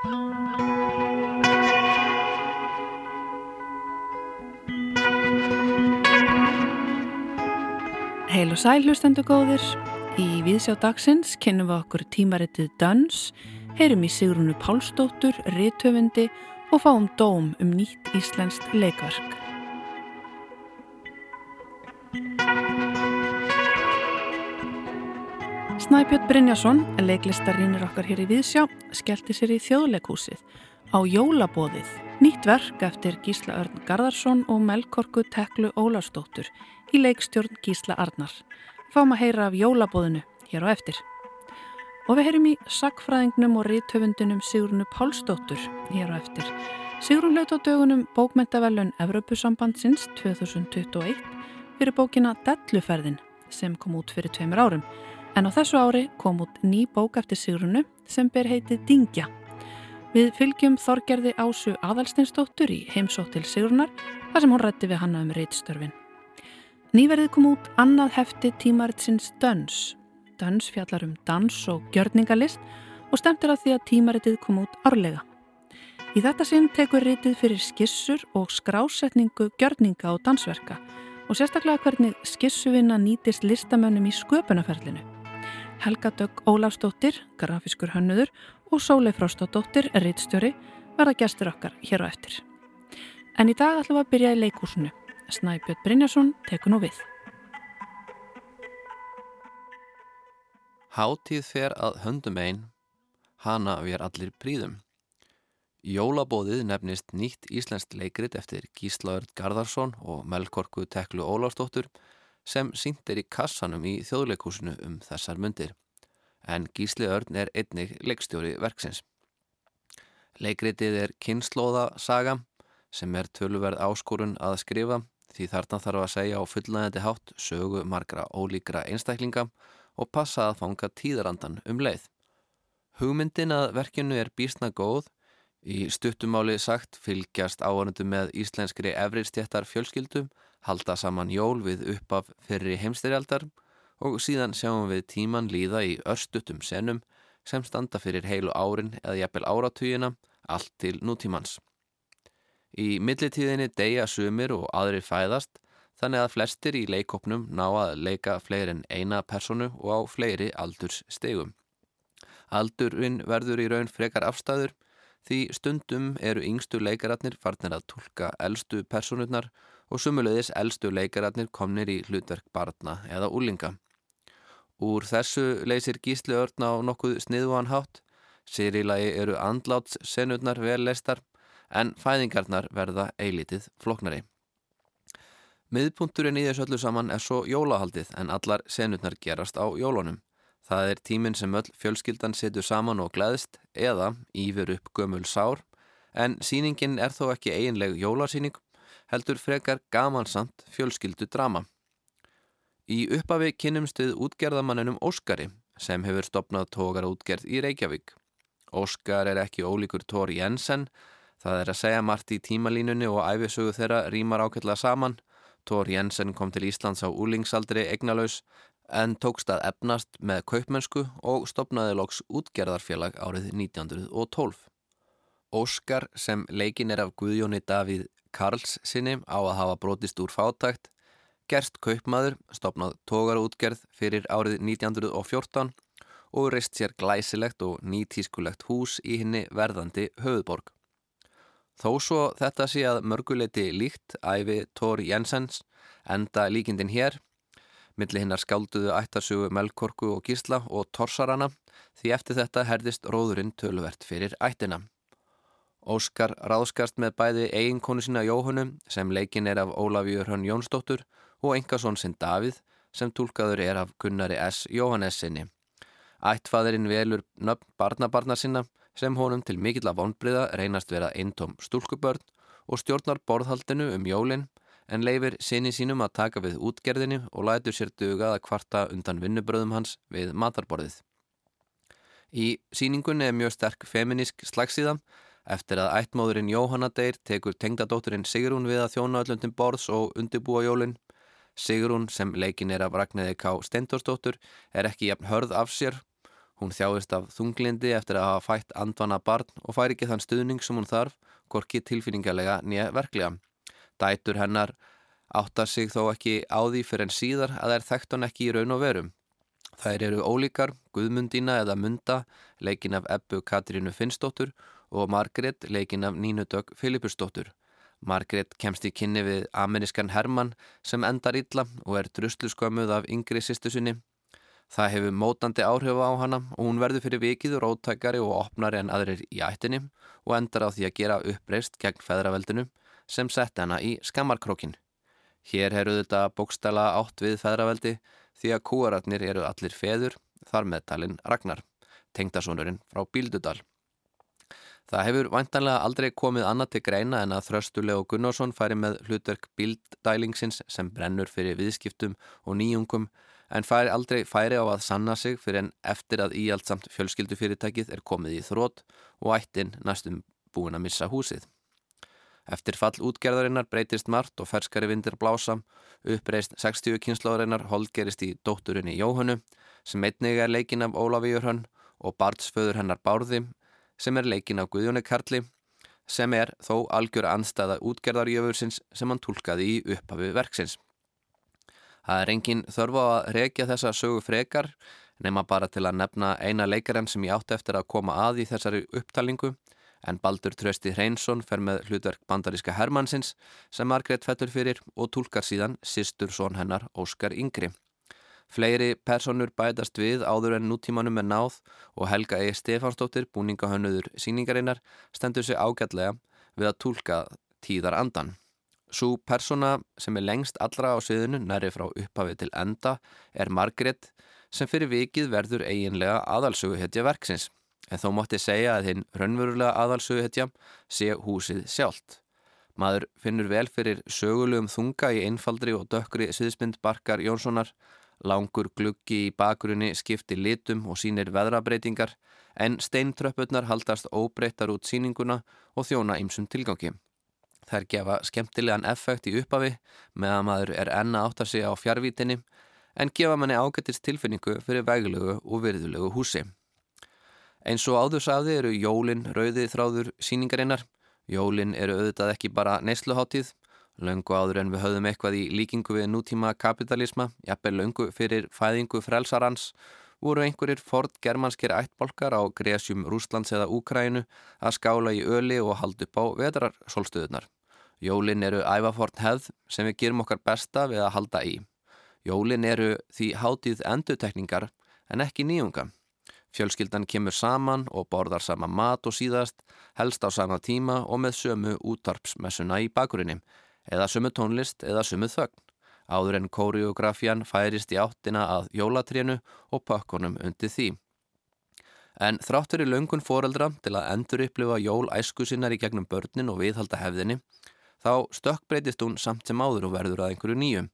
Heil og sæl hlustendu góðir. Í viðsjá dagsins kennum við okkur tímaritið Döns, heyrum í Sigrunu Pálsdóttur, Riðtöfundi og fáum dóm um nýtt íslenskt leikverk. Snæbjörn Brynjason, leiklistarínir okkar hér í Viðsjá, skellti sér í þjóðleikúsið á Jólabóðið, nýtt verk eftir Gísla Örn Garðarsson og Melkorku Teklu Ólarsdóttur í leikstjórn Gísla Arnar. Fáum að heyra af jólabóðinu hér á eftir. Og við heyrum í sakfræðingnum og rítöfundunum Sigrunu Pálsdóttur hér á eftir. Sigrun hlaut á dögunum bókmentavelun Evropasambandsins 2021 fyrir bókina Delluferðin sem kom út fyrir tveimur árum. En á þessu ári kom út ný bók eftir Sigrunu sem ber heitið Dingja. Við fylgjum Þorgerði Ásu Adalstinsdóttur í heimsóttil Sigrunar þar sem hún rætti við hanna um reitstörfin. Nýverðið kom út annað hefti tímaritsins Döns. Döns fjallar um dans og gjörningalist og stemtir að því að tímaritið kom út árlega. Í þetta sinn tekur ritið fyrir skissur og skrásetningu gjörninga og dansverka og sérstaklega hvernig skissuvinna nýtist listamönnum í sköpunafærlinu. Helga Dögg Ólafsdóttir, grafiskur hönnuður og Sólei Fróstadóttir, rittstjóri, verða gæstur okkar hér á eftir. En í dag ætlum við að byrja í leikúsinu Snæbjörn Brynjarsson tekur nú við. Háttíð fer að höndum einn, hana við allir príðum. Jólabóðið nefnist nýtt íslenskt leikrit eftir Gíslaurd Garðarsson og Melkorku Teklu Óláfsdóttur sem sínt er í kassanum í þjóðleikúsinu um þessar myndir. En Gísli Örn er einnig leikstjóri verksins. Leikritið er kynnslóðasaga sem er tölverð áskorun að skrifa því þarna þarf að segja á fullnægandi hátt sögu margra ólíkra einstaklinga og passa að fanga tíðarandan um leið. Hugmyndin að verkinu er bísna góð, í stuttumáli sagt fylgjast áhörndu með íslenskri efriðstjættar fjölskyldum, halda saman jól við uppaf fyrri heimstyrjaldar og síðan sjáum við tíman líða í örstuttum senum sem standa fyrir heilu árin eða jafnvel áratugina allt til nútímans. Í millitíðinni deyja sumir og aðri fæðast þannig að flestir í leikopnum ná að leika fleiri en eina personu og á fleiri aldurs stegum. Aldurinn verður í raun frekar afstæður því stundum eru yngstu leikaratnir farnir að tólka eldstu personurnar og sumulegis eldstu leikaratnir komnir í hlutverk barna eða úlinga. Úr þessu leysir gísli örn á nokkuð sniðuan hátt, sér í lagi eru andláts senurnar vel leistar en fæðingarnar verða eilitið floknari. Miðpunturinn í þessu öllu saman er svo jólahaldið en allar senurnar gerast á jólunum. Það er tíminn sem öll fjölskyldan setur saman og gleðist eðaýfur upp gömul sár en síningin er þó ekki eiginleg jólarsýning heldur frekar gamansamt fjölskyldu drama. Í uppafi kynnumst við útgerðamannunum Óskari sem hefur stopnað tókara útgerð í Reykjavík. Óskar er ekki ólíkur Tór Jensen Það er að segja margt í tímalínunni og æfisögu þeirra rýmar ákveðla saman. Tór Jensen kom til Íslands á úlingsaldri egnalaus en tókst að efnast með kaupmennsku og stopnaði loks útgerðarfélag árið 1912. Óskar sem leikin er af Guðjóni Davíð Karls sinni á að hafa brotist úr fátækt, gerst kaupmaður, stopnað tógarútgerð fyrir árið 1914 og reist sér glæsilegt og nýtískulegt hús í henni verðandi höfuborg. Þó svo þetta sé að mörguleiti líkt æfi Tóri Jensens enda líkindin hér, milli hinnar skálduðu ættarsugu Melkorku og Gísla og Torsarana því eftir þetta herðist róðurinn töluvert fyrir ættina. Óskar ráðskast með bæði eiginkonu sína Jóhunum sem leikin er af Ólafjör Hönn Jónsdóttur og engasón sinn Davíð sem tólkaður er af Gunnari S. Jóhannessinni. Ættfæðurinn velur nöfn barnabarnar sinna sem honum til mikill af vonbriða reynast vera eintóm stúlkubörn og stjórnar borðhaldinu um jólinn en leifir sinni sínum að taka við útgerðinu og lætur sér dugað að kvarta undan vinnubröðum hans við matarborðið. Í síningunni er mjög sterk feminísk slagsíðan eftir að ættmóðurinn Jóhanna Deyr tekur tengdadótturinn Sigrún við að þjóna öllum borðs og undirbúa jólinn. Sigrún sem leikin er af Ragnæði K. Steindorsdóttur er ekki jafn hörð af sér Hún þjáist af þunglindi eftir að hafa fætt andvana barn og fær ekki þann stuðning sem hún þarf, gorki tilfinningarlega nýja verklega. Dætur hennar áttar sig þó ekki á því fyrir en síðar að er þekkt hann ekki í raun og verum. Þær eru ólíkar, Guðmundína eða Munda, leikin af Ebbu Katrínu Finnsdóttur og Margret, leikin af Nínudögg Filipusdóttur. Margret kemst í kynni við amerískan Hermann sem endar illa og er drusluskömmuð af yngri sýstusinni. Það hefur mótandi áhrif á hana og hún verður fyrir vikið róttækari og opnari en aðrir í ættinni og endar á því að gera uppreist gegn feðraveldinu sem sett hana í skammarkrókin. Hér heruðu þetta bókstala átt við feðraveldi því að kúaratnir eru allir feður, þar meðtalinn Ragnar, tengdasónurinn frá Bíldudal. Það hefur væntanlega aldrei komið annað til greina en að Þröstulegu Gunnarsson færi með hlutverk Bíldælingsins sem brennur fyrir viðskiptum og nýjungum en fær aldrei færi á að sanna sig fyrir en eftir að íaldsamt fjölskyldufyrirtækið er komið í þrótt og ættin næstum búin að missa húsið. Eftir fall útgerðarinnar breytist margt og ferskari vindir blása, uppreist 60 kynnslóðarinnar holdgerist í dótturinni Jóhannu sem einnig er leikin af Ólafíurhönn og barnsföður hennar Bárði sem er leikin af Guðjóni Karli sem er þó algjör anstæða útgerðarjöfursins sem hann tólkaði í upphafi verksins. Það er engin þörfu að rekja þessa sögu frekar nema bara til að nefna eina leikarann sem ég átti eftir að koma að í þessari upptalingu en Baldur Trösti Hreinsson fer með hlutverk bandaríska Hermannsins sem Margret fettur fyrir og tólkar síðan sýstur són hennar Óskar Yngri. Fleiri personur bætast við áður en nútímanum er náð og Helga E. Stefansdóttir, búningahönnuður síningarinnar, stendur sig ágætlega við að tólka tíðar andan. Svo persona sem er lengst allra á sviðinu næri frá upphafi til enda er Margret sem fyrir vikið verður eiginlega aðalsöguhetja verksins en þó mátti segja að hinn raunverulega aðalsöguhetja sé húsið sjálft. Maður finnur vel fyrir sögulegum þunga í einfaldri og dökkri sviðsmynd Barkar Jónssonar, langur gluggi í bakgrunni skipti litum og sínir veðrabreitingar en steintröppurnar haldast óbreyttar út síninguna og þjóna ymsum tilgangi. Þær gefa skemmtilegan effekt í uppafi meðan maður er enna átt að segja á fjárvítinni en gefa manni ágættist tilfinningu fyrir veglögu og virðulegu húsi. Eins og áður sagði eru jólin rauði þráður síningarinnar. Jólin eru auðvitað ekki bara neysluháttíð, löngu áður en við höfðum eitthvað í líkingu við nútíma kapitalisma, jafnveg löngu fyrir fæðingu frelsarans voru einhverjir ford germanskir ættbolkar á Gresjum, Rúslands eða Úkrænu að skála í öli og halda upp á vetrarsólstöðunar. Jólin eru ævafort hefð sem við gerum okkar besta við að halda í. Jólin eru því hátíð endutekningar en ekki nýjunga. Fjölskyldan kemur saman og borðar sama mat og síðast, helst á sama tíma og með sömu útarpsmessuna í bakurinni, eða sömu tónlist eða sömu þögn. Áður en kóriografjan færist í áttina að jólatrénu og pakkonum undir því. En þráttur í löngun foreldra til að endur upplifa jól æsku sinnar í gegnum börnin og viðhalda hefðinni þá stökkbreytist hún samt sem áður og verður að einhverju nýjum.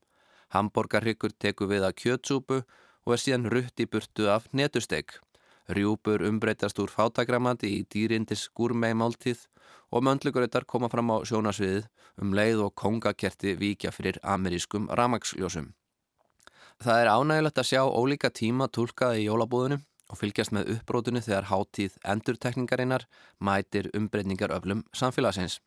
Hamborgarryggur teku við að kjötsúpu og er síðan rutt í burtu af netusteg. Rjúpur umbreytast úr fátagramandi í dýrindis gúrmeimáltíð og möndlugurittar koma fram á sjónasviðið um leið og kongakerti vikja fyrir amerískum ramagsljósum. Það er ánægilegt að sjá ólíka tíma tólkaði í jólabúðinu og fylgjast með uppbrótinu þegar háttíð endurtekningarinnar mætir umbreytningar öflum samfélagsins.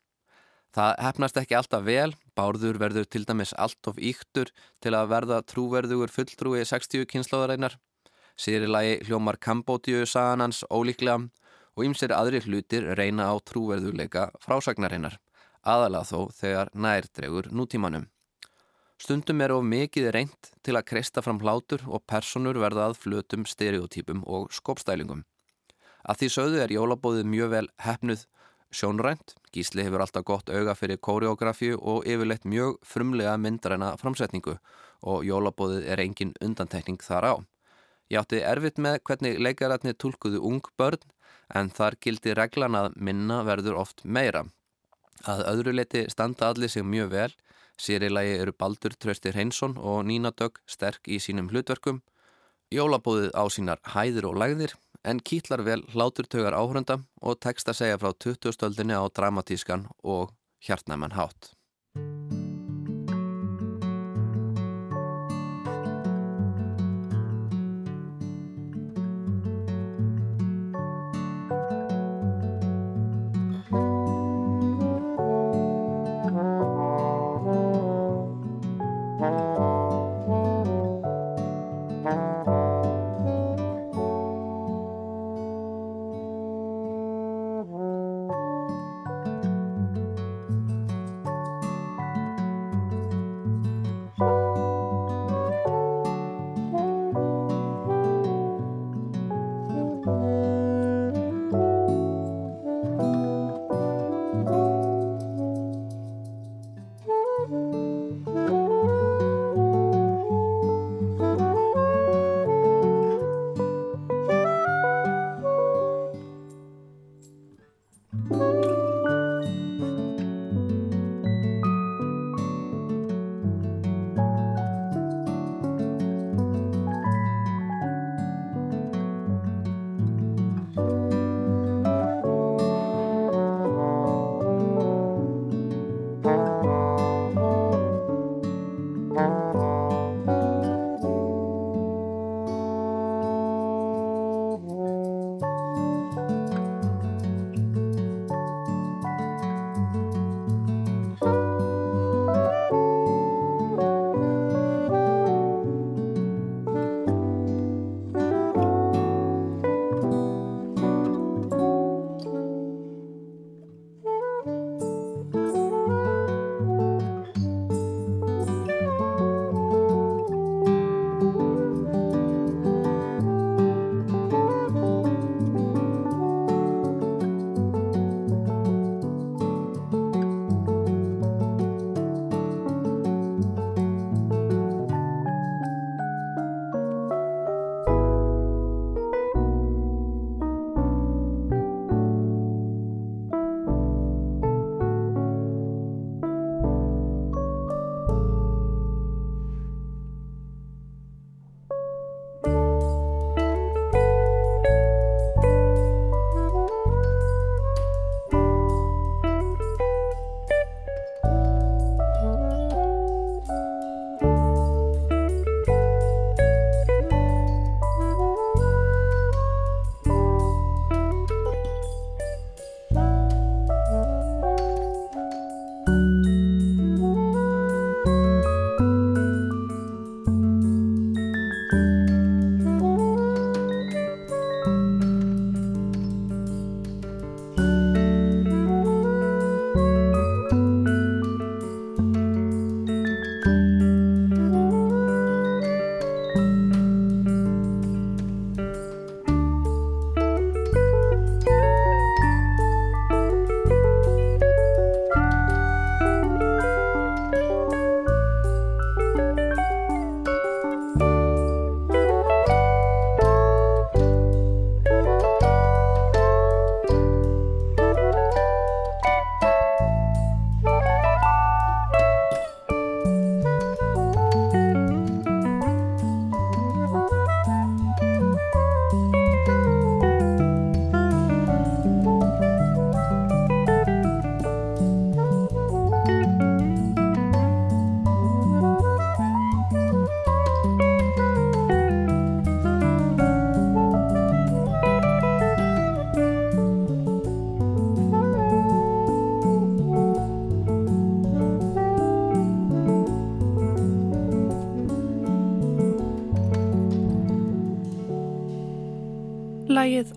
Það hefnast ekki alltaf vel, bárður verður til dæmis allt of íktur til að verða trúverðugur fulltrúi 60 kynnslóðareinar. Sýrilagi hljómar Kambótiu sagan hans ólíklega og ýmsir aðri hlutir reyna á trúverðuleika frásagnareinar, aðalega þó þegar nærdregur nútímanum. Stundum er of mikið reynd til að kreista fram hlátur og personur verða að flutum, stereotypum og skopstælingum. Að því sögðu er jólabóðið mjög vel hefnuð sjónrænt. Gísli hefur alltaf gott auga fyrir kóriografíu og yfirleitt mjög frumlega myndræna framsetningu og jólabóðið er engin undantekning þar á. Ég átti erfitt með hvernig leikarætni tólkuðu ung börn en þar gildi reglan að minna verður oft meira. Að öðru leti standa allir sig mjög vel, sér í lagi eru Baldur Tröstir Hreinsson og Nína Dögg sterk í sínum hlutverkum. Jólabóðið á sínar hæðir og lægðir en kýtlar vel hláturtögar áhrunda og tekst að segja frá 20 stöldinni á dramatískan og hjartnæman hátt.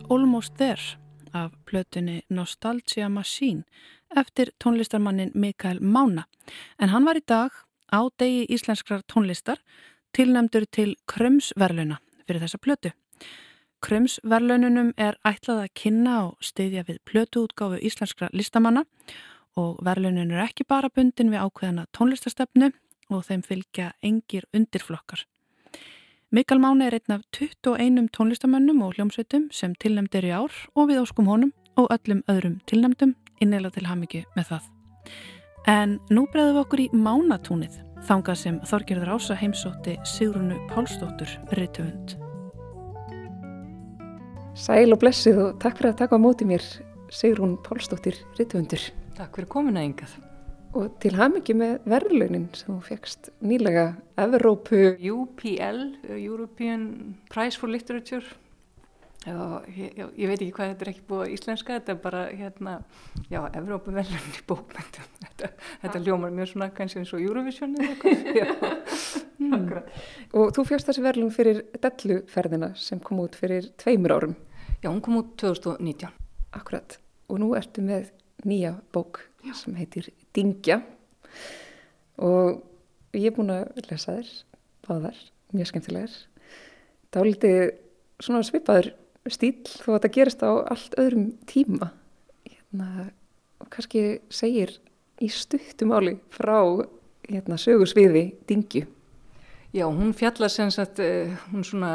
Almost There af plötunni Nostalgia Machine eftir tónlistarmannin Mikael Mána. En hann var í dag á degi íslenskrar tónlistar tilnæmdur til Krömsverluna fyrir þessa plötu. Krömsverlununum er ætlað að kynna og styðja við plötuútgáfu íslenskra listamanna og verlunun er ekki bara bundin við ákveðana tónlistarstefnu og þeim fylgja engir undirflokkar. Mikael Máni er einn af 21 tónlistamönnum og hljómsveitum sem tilnæmd er í ár og við óskum honum og öllum öðrum tilnæmdum innlega til hamingju með það. En nú bregðum við okkur í Mánatúnið, þangað sem Þorgerður Ása heimsótti Sigrunu Pálsdóttur, Rittvönd. Sæl og blessið og takk fyrir að taka á móti mér, Sigrun Pálsdóttir, Rittvöndur. Takk fyrir komin að yngað. Og til hamingju með verðlunin sem þú fegst nýlega Evrópu. UPL, European Prize for Literature Já, ég, já, ég veit ekki hvað þetta er ekki búið íslenska, þetta er bara hérna, já, Evrópavelun í bókmyndum, þetta, þetta ljómar mjög svona kannski eins og Eurovision eða eitthvað. mm. Og þú fjast þessi verðlun fyrir Delluferðina sem kom út fyrir tveimur árum. Já, hún kom út 2019. Akkurat, og nú ertu með nýja bók já. sem heitir Dingja. Og ég er búin að lesa þér, báðar, mjög skemmtilegar. Það var litið svona svipaður stíl þó að þetta gerist á allt öðrum tíma. Hérna, og kannski segir í stuttumáli frá hérna, sögursviði Dingju. Já, hún fjallar sem sagt uh, hún svona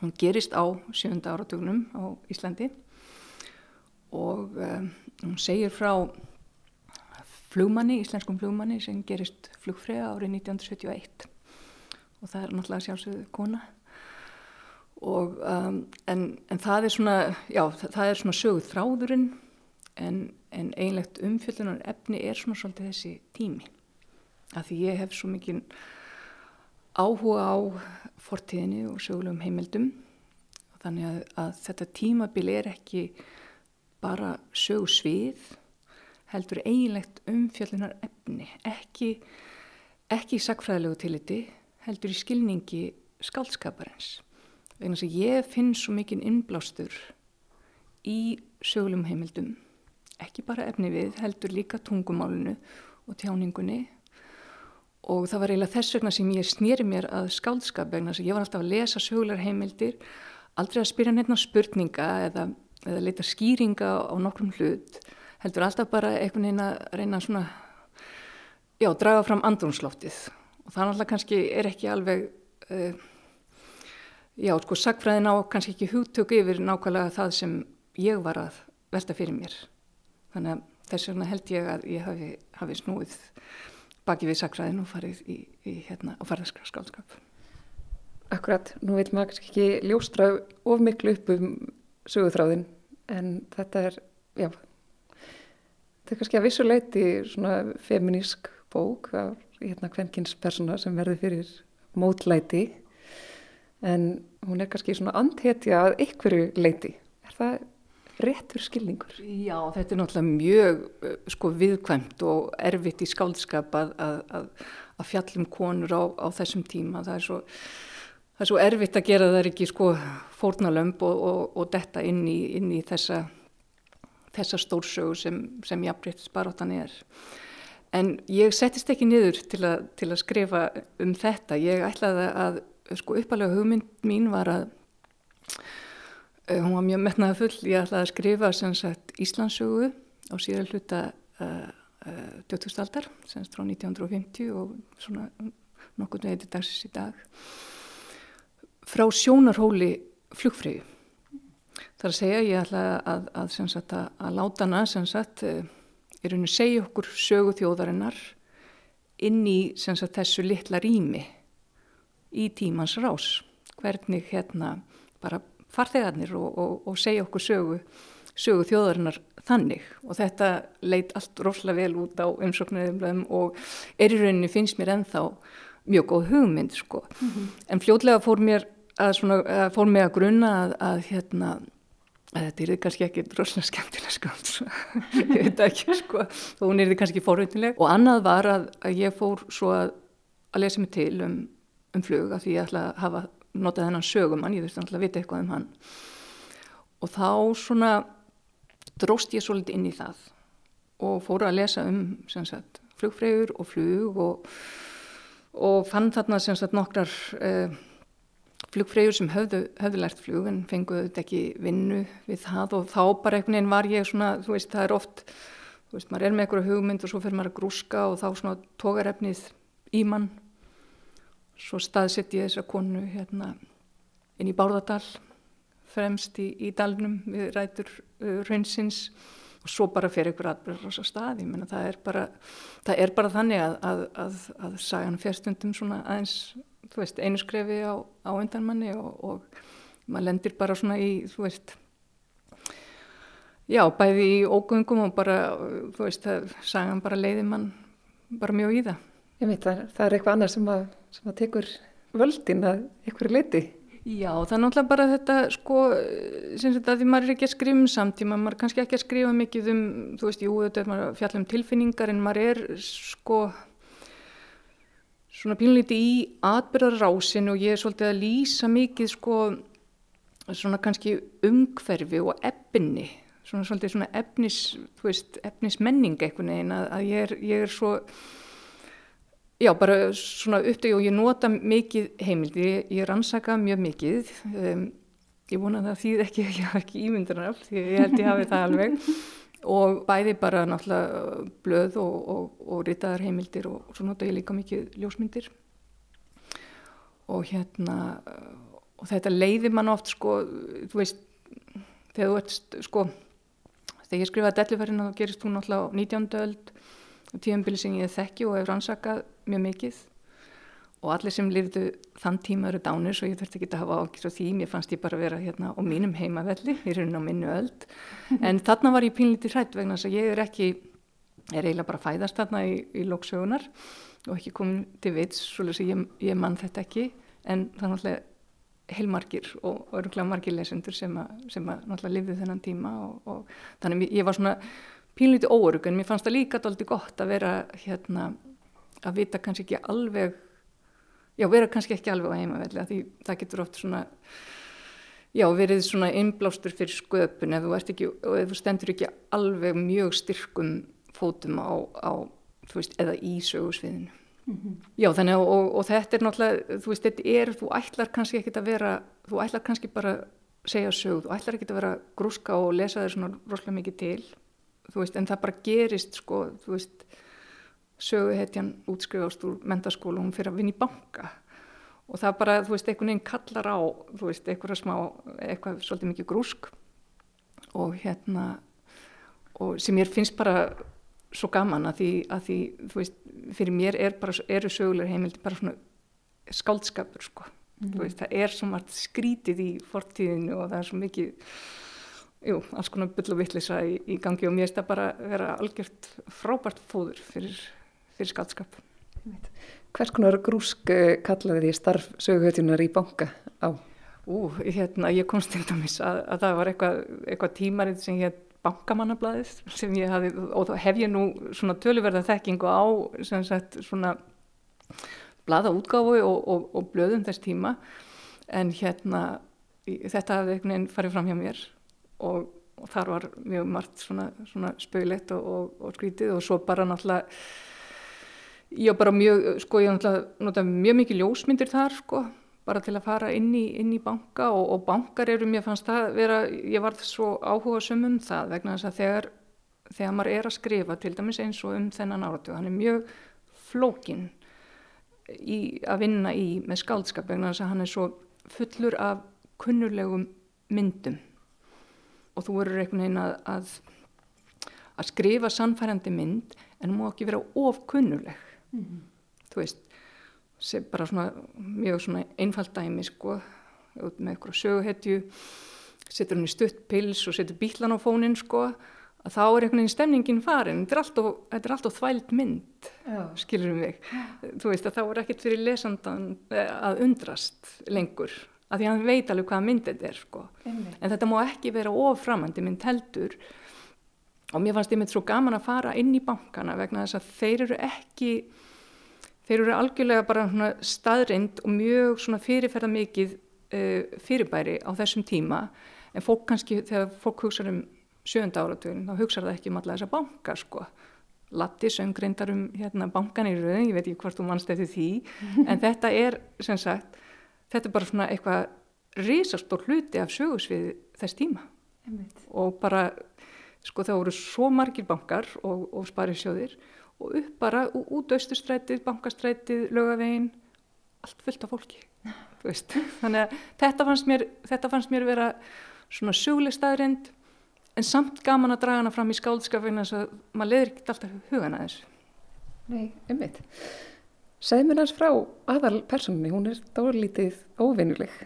hún gerist á sjönda áratugnum á Íslandi. Og um, hún segir frá flugmanni, íslenskum flugmanni sem gerist flugfrega árið 1971 og það er náttúrulega sjálfsögðu kona. Og, um, en, en það er svona já, það, það er svona söguð þráðurinn en, en einlegt umfjöldunar efni er svona svolítið þessi tími. Af því ég hef svo mikið áhuga á fortíðinni og sögulegum heimildum. Og þannig að, að þetta tímabil er ekki bara sögu svið heldur eiginlegt umfjöldunar efni ekki, ekki í sakfræðilegu tiliti heldur í skilningi skaldskaparins vegna sem ég finn svo mikinn innblástur í sögulegum heimildum ekki bara efni við, heldur líka tungumálunu og tjáningunni. Og það var eiginlega þess vegna sem ég snýri mér að skáldskap vegna sem ég var alltaf að lesa sögulegar heimildir aldrei að spyrja nefna spurninga eða, eða leita skýringa á nokkrum hlut heldur alltaf bara einhvern veginn að reyna svona já, draga fram andrumsloftið og það alltaf kannski er ekki alveg uh, Já, sko, sagfræðin á kannski ekki hugtök yfir nákvæmlega það sem ég var að velta fyrir mér. Þannig að þess vegna held ég að ég hafi, hafi snúið baki við sagfræðin og farið í, í hérna, á farðarskapskap. Akkurat, nú vil maður kannski ekki ljóstra of miklu upp um sögutráðin, en þetta er, já, þetta er kannski að vissuleiti svona feminísk bók af hérna kvenkins persóna sem verður fyrir mótlæti en hún er kannski svona andhetja að einhverju leiti. Er það réttur skilningur? Já, þetta er náttúrulega mjög uh, sko viðkvæmt og erfitt í skáldskap að, að, að fjallum konur á, á þessum tíma. Það er svo, það er svo erfitt að gera það ekki sko fórnalömb og, og, og detta inn í, inn í þessa, þessa stórsögu sem, sem jafnréttis baróttan er. En ég settist ekki niður til að, til að skrifa um þetta. Ég ætlaði að sko uppalega hugmynd mín var að uh, hún var mjög metnaða full, ég ætlaði að skrifa sem sagt Íslandsögu á síðan hluta uh, uh, 2000 aldar, semst frá 1950 og svona nokkur neyði dagsins í dag frá sjónarhóli flugfröyu þar að segja ég ætlaði að, að, sagt, að, að láta hana sagt er henni að segja okkur sögu þjóðarinnar inn í sagt, þessu litla rými í tímans rás. Hvernig hérna bara farþegarnir og, og, og segja okkur sögu, sögu þjóðarinnar þannig. Og þetta leit allt rosalega vel út á umsóknaröðumlöðum og er í rauninni finnst mér ennþá mjög góð hugmynd sko. Mm -hmm. en fljótlega fór mér að, svona, fór mér að grunna að, að hérna að þetta er kannski ekki rosalega skemmtilega sko. Ég veit ekki sko. Og hún er kannski forveintileg og annað var að, að ég fór svo að lesa mig til um um flug af því ég ætla að hafa notað hennan sögumann, ég þurfti alltaf að vita eitthvað um hann. Og þá svona dróst ég svolítið inn í það og fóru að lesa um sagt, flugfrægur og flug og, og fann þarna sagt, nokkrar uh, flugfrægur sem höfðu, höfðu lært flug en fenguðu ekki vinnu við það og þá bara einhvern veginn var ég svona, þú veist, það er oft þú veist, maður er með einhverju hugmynd og svo fyrir maður að grúska og þá svona tógarefnið í mann. Svo staðsett ég þessa konu hérna inn í Bárðardal fremst í, í dalnum við rætur uh, raunsins og svo bara fyrir ykkur aðbyrður á þessu staði menna það er bara, það er bara þannig að, að, að, að sagan fjärstundum svona aðeins, þú veist, einu skrefi á, á undanmanni og, og maður lendir bara svona í, þú veist já, bæði í ógöngum og bara, þú veist, það sagan bara leiði mann bara mjög í það. Ég veit, það, það er eitthvað annað sem að, sem að tekur völdin að ykkur leiti Já, það er náttúrulega bara þetta sko, sem þetta því maður er ekki að skrifa um samtíma, maður er kannski ekki að skrifa mikið um, þú veist, jú, þetta er maður að fjalla um tilfinningar en maður er sko svona pínleiti í atbyrðarrásin og ég er svolítið að lýsa mikið sko svona kannski umhverfi og efni, svona svolítið svona efnis, þú veist, efnismenning eitthvað neina að ég er, ég er svo Já, bara svona uppdegi og ég nota mikið heimildi, ég, ég rannsaka mjög mikið, um, ég vona það þýð ekki ég hafa ekki ímyndunar því ég held ég hafi það alveg og bæði bara náttúrulega blöð og, og, og ritaðar heimildir og svo nota ég líka mikið ljósmyndir og hérna og þetta leiðir mann oft sko, þú veist, þegar þú ert sko, þegar ég skrifaði Delliferðina þá gerist hún náttúrulega á 19. öld tíumbili sem ég þekki og hef rannsakað mjög mikið og allir sem lifðu þann tíma eru dánir svo ég þurfti ekki að hafa ákist á því. Mér fannst ég bara vera hérna á mínum heimavelli í rauninu á minnu öld. En þarna var ég pínlítið hrætt vegna þess að ég er ekki er eiginlega bara fæðast þarna í, í lóksögunar og ekki komin til vits svolítið sem ég, ég mann þetta ekki. En það er náttúrulega heilmargir og öruglega margir lesendur sem að, sem að náttúrulega lifðu þennan tíma og, og þannig ég var svona pínlítið óörug en mér fannst það líka doldið gott að vera hérna að vita kannski ekki alveg já vera kannski ekki alveg á heimavelli því það getur oft svona já verið svona innblástur fyrir sköpun ef þú, ekki, ef þú stendur ekki alveg mjög styrkum fótum á, á veist, eða í sögursviðinu mm -hmm. já þannig og, og, og þetta er náttúrulega þú veist þetta er, þú ætlar kannski ekki að vera þú ætlar kannski bara segja sög, þú ætlar ekki að vera grúska og lesa þér svona rosalega mikið til þú veist, en það bara gerist sko, þú veist söguhetjan útskrifast úr mentaskólu og hún fyrir að vinna í banka. Og það bara, þú veist, einhvern veginn kallar á þú veist, eitthvað smá, eitthvað svolítið mikið grúsk. Og hérna og sem ég finnst bara svo gaman að því, að því þú veist, fyrir mér er bara, eru sögulegur heimildi bara svona skáldskapur sko, mm -hmm. þú veist, það er svo margt skrítið í fortíðinu og það er svo mikið jú, alls konar byll og vittlisa í, í gangi. Og mér finnst það bara vera algjört frábært fóður fyrir, fyrir skaldskap. Hvers konar grúsk eh, kallaði því starf söguhötunar í banka á? Ú, hérna, ég komst til dæmis að, að það var eitthvað, eitthvað tímarið sem ég bankamannablaðið sem ég hafi, og þá hef ég nú svona töluverða þekkingu á sem sagt svona blaða útgáfu og, og, og blöðum þess tíma en hérna þetta hafði einhvern veginn farið fram hjá mér og, og þar var mjög margt svona, svona og, og skrítið og svo bara náttúrulega ég bara mjög, sko ég náttúrulega mjög mikið ljósmyndir þar sko bara til að fara inn í, inn í banka og bankar eru mér fannst það vera, ég var svo áhuga sömum það vegna þess að þegar, þegar maður er að skrifa til dæmis eins og um þennan áratu, hann er mjög flókin í, að vinna í með skaldskap vegna þess að hann er svo fullur af kunnulegum myndum. Og þú verður einhvern veginn að, að, að skrifa sannfærandi mynd en þú má ekki vera ofkunnuleg mm -hmm. þú veist sem bara svona mjög svona einfalt dæmi sko út með eitthvað söguhetju setur hann í stutt pils og setur bílan á fónin sko að þá er einhvern veginn stemningin farin þetta er alltaf, þetta er alltaf þvælt mynd Já. skilur um mig þú veist að þá er ekkert fyrir lesandan eh, að undrast lengur af því að hann veit alveg hvaða mynd þetta er sko. en þetta má ekki vera oframandi mynd heldur og mér fannst ég með svo gaman að fara inn í bankana vegna þess að þeir eru ekki þeir eru algjörlega bara staðrind og mjög fyrirferða mikið uh, fyrirbæri á þessum tíma. En fólk kannski, þegar fólk hugsa um sjönda áratugin, þá hugsa það ekki um alla þessa banka sko. Latti söngreindar um hérna, bankan í rauðin, ég veit ekki hvort þú mannst eftir því, en þetta er sem sagt, þetta er bara svona eitthvað risastór hluti af sögusvið þess tíma. Einmitt. og bara, sko það voru svo margir bankar og, og sparisjóðir og upp bara út austustrætið, bankastrætið, lögavegin, allt fullt af fólki, þú veist, þannig að þetta fannst mér, þetta fannst mér vera svona söguleg staðrind en samt gaman að draga hana fram í skáldskapinu þess að maður leður ekki alltaf hugana þessu. Nei, ummitt. Segð mér næst frá aðal persónunni, hún er dálítið óvinnuleg.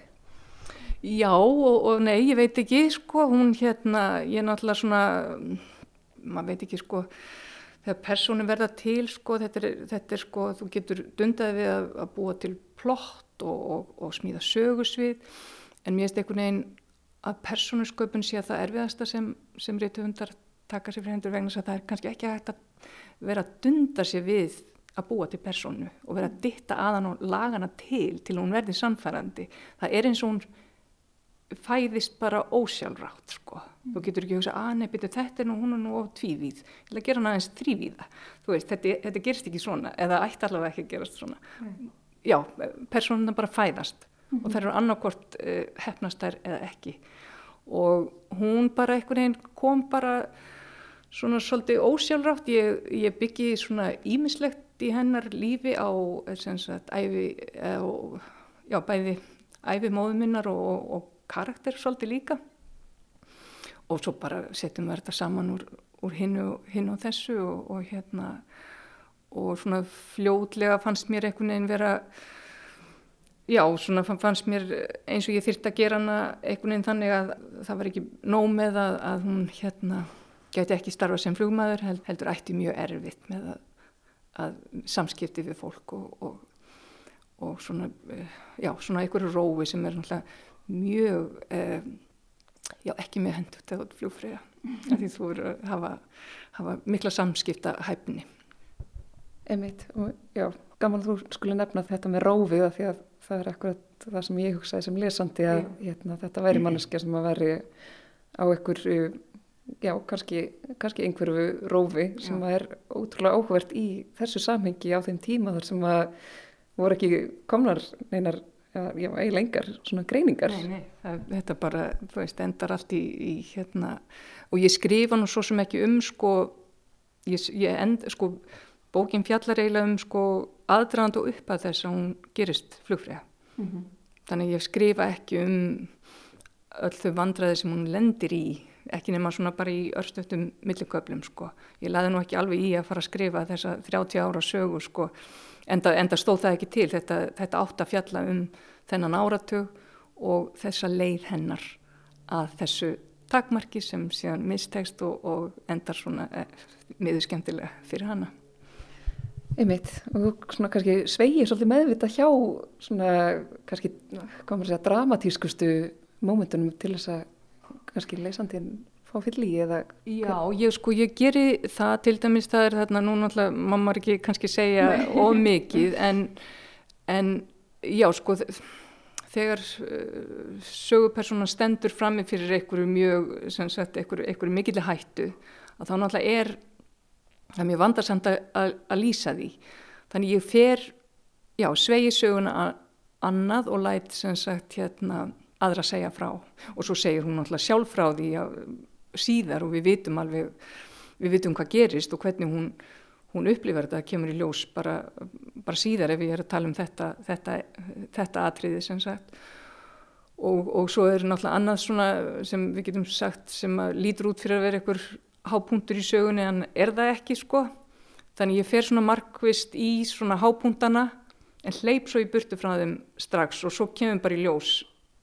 Já og, og nei, ég veit ekki, sko, hún hérna, ég er náttúrulega svona, maður veit ekki, sko, þegar persónum verða til, sko, þetta er, þetta er sko, þú getur dundaði við að, að búa til plott og, og, og smíða sögusvið, en mér erst einhvern veginn að persónusköpun sé að það erfiðasta sem, sem reytuhundar taka sér fyrir hendur vegna þess að það er kannski ekki hægt að vera að dunda sér við að búa til persónu og vera að ditta aðan og lagana til til hún verði samfærandi. Það er eins og hún fæðist bara ósjálfrátt sko. Mm. Þú getur ekki að hugsa að nefnir þetta er nú hún er nú of tvívíð. Ég vil að gera hann aðeins þrývíða. Þetta, þetta gerst ekki svona eða ætti allavega ekki að gerast svona. Mm. Já, persónuna bara fæðast mm -hmm. og þær eru annarkort uh, eh, hefnastær eða ekki og hún bara einhvern veginn kom bara svona svolítið ósjálfrátt ég, ég byggi svona ímislegt í hennar lífi á sagt, æfi, á, já, bæði æfi móðuminnar og, og karakter svolítið líka. Og svo bara setjum við þetta saman úr, úr hinn og þessu og, og hérna og svona fljótlega fannst mér einhvern veginn vera já, svona fannst mér eins og ég þyrtti að gera hana einhvern veginn þannig að það var ekki nóg með að, að hún hérna gæti ekki starfa sem flugmaður held, heldur ætti mjög erfitt með að, að samskipti við fólk og, og, og svona, eh, já, svona einhverju rói sem er náttúrulega mjög, eh, já, ekki með hendur til flugfræða, mm. því þú eru að hafa, hafa mikla samskipta hæfni. Emit, já, gaman þú skulle nefna þetta með rófið af því að það er akkurat það sem ég hugsaði sem lesandi að hérna, þetta væri manneskja sem að veri á einhver já, kannski, kannski einhverju rófi sem að er ótrúlega áhvert í þessu samhengi á þeim tíma þar sem að voru ekki komnar neinar já, eiginlega engar svona greiningar nei, nei. Það, þetta bara, þú veist, endar allt í, í hérna, og ég skrifa nú svo sem ekki um sko, ég, ég end, sko bókin fjallar eiginlega um sko aðdraðand og upp að þess að hún gerist flugfræða. Mm -hmm. Þannig ég skrifa ekki um öll þau vandraði sem hún lendir í, ekki nema svona bara í örstöftum milliköplum sko. Ég laði nú ekki alveg í að fara að skrifa þessa 30 ára sögu sko, enda, enda stóð það ekki til, þetta, þetta átt að fjalla um þennan áratug og þessa leið hennar að þessu takmarki sem síðan mistegst og, og endar svona eh, miður skemmtilega fyrir hana. Einmitt, og svona kannski sveigir svolítið meðvita hjá svona kannski, komur að segja, dramatískustu mómentunum til þess að kannski leysandinn fá fyll í eða... Já, ég sko, ég geri það til dæmis, það er þarna, nú náttúrulega, mamma er ekki kannski segja of mikið, en, en já, sko, þegar uh, sögupersona stendur frammi fyrir einhverju mjög, sem sagt, einhverju, einhverju mikilvæg hættu, að þá náttúrulega er það er mjög vandarsamt að, að lýsa því. Þannig ég fer já, svegi söguna annað og læt sem sagt hérna aðra að segja frá. Og svo segir hún náttúrulega sjálf frá því að, síðar og við vitum alveg við vitum hvað gerist og hvernig hún hún upplifar þetta, kemur í ljós bara, bara síðar ef ég er að tala um þetta þetta, þetta atriði sem sagt. Og, og svo er náttúrulega annað svona sem við getum sagt sem lítur út fyrir að vera einhver hápunktur í sögunni en er það ekki sko? Þannig ég fer svona markvist í svona hápunktana en hleyp svo í burtu frá þeim strax og svo kemur bara í ljós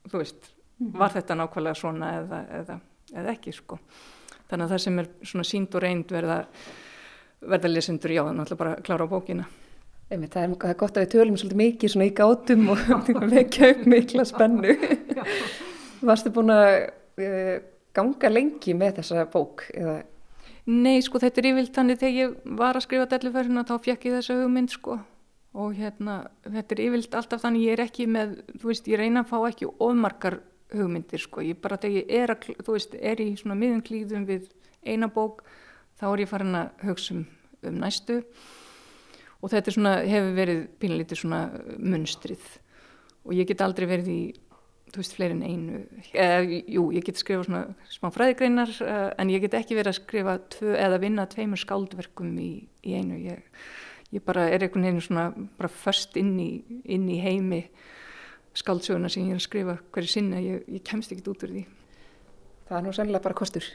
þú veist, -hmm. var þetta nákvæmlega svona eða, eða, eða ekki sko þannig að það sem er svona sínd og reynd verða verða lesendur já, þannig að bara klára á bókina Einmitt, það, er, það er gott að við tölum svolítið mikið svona í gátum og vekja upp mikla spennu Varstu búin að uh, ganga lengi með þessa bók? Eða? Nei, sko þetta er yfirlt þannig þegar ég var að skrifa dellufærina þá fekk ég þessa hugmynd sko og hérna þetta er yfirlt alltaf þannig ég er ekki með, þú veist, ég reyna að fá ekki ofmarkar hugmyndir sko. Ég bara þegar ég er, að, veist, er í svona miðum klíðum við eina bók þá er ég farin að hugsa um, um næstu. Og þetta svona, hefur verið pínlítið svona munstrið. Og ég get aldrei verið í þú veist, fleirin einu. Eða, jú, ég get skrifa svona smá fræðigreinar uh, en ég get ekki verið að skrifa tvö, eða vinna tveimur skáldverkum í, í einu. Ég, ég bara er einhvern veginn svona bara först inn í, inn í heimi skáldsöguna sem ég er að skrifa hverju sinna, ég, ég kemst ekki út úr því. Það er nú sennilega bara kostur.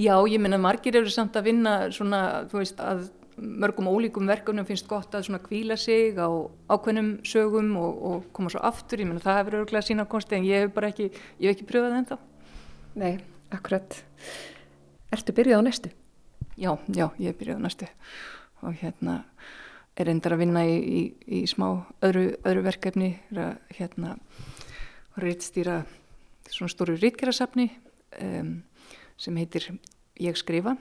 Já, ég menna margir eru samt að vinna svona, þú veist, að mörgum ólíkum verkunum finnst gott að svona kvíla sig á ákveðnum sögum og, og koma svo aftur, ég menna það hefur örgulega sína konsti en ég hef bara ekki, ég hef ekki pröfað það ennþá. Nei, akkurat. Ertu byrjuð á næstu? Já, já, ég hef byrjuð á næstu og hérna er endar að vinna í, í, í smá öðru, öðru verkefni að hérna rýttstýra svona stóru rýtgerasafni um, sem heitir Ég skrifa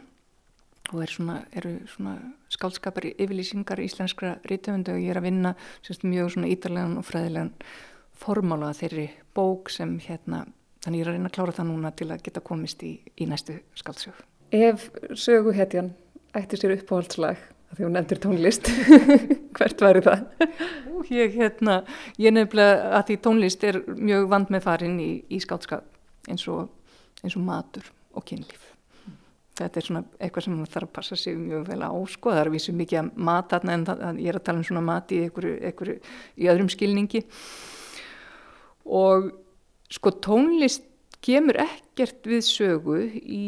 og er svona, eru svona skálskapar yfirlýsingar íslenskra rítöfundu og ég er að vinna semst, mjög svona ítarlegan og fræðilegan formála þeirri bók sem hérna, þannig ég er að reyna að klára það núna til að geta komist í, í næstu skálsög. Ef söguhetjan ætti sér uppáhaldslag því hún endur tónlist, hvert væri það? Ég, hérna, ég nefnilega að því tónlist er mjög vand með farin í, í skálskap eins og, eins og matur og kynlíf. Þetta er svona eitthvað sem maður þarf að passa sig mjög vel á sko, það er vísu mikið að mat þarna en það, ég er að tala um svona mat í einhverju, einhverju í öðrum skilningi. Og sko tónlist kemur ekkert við sögu í,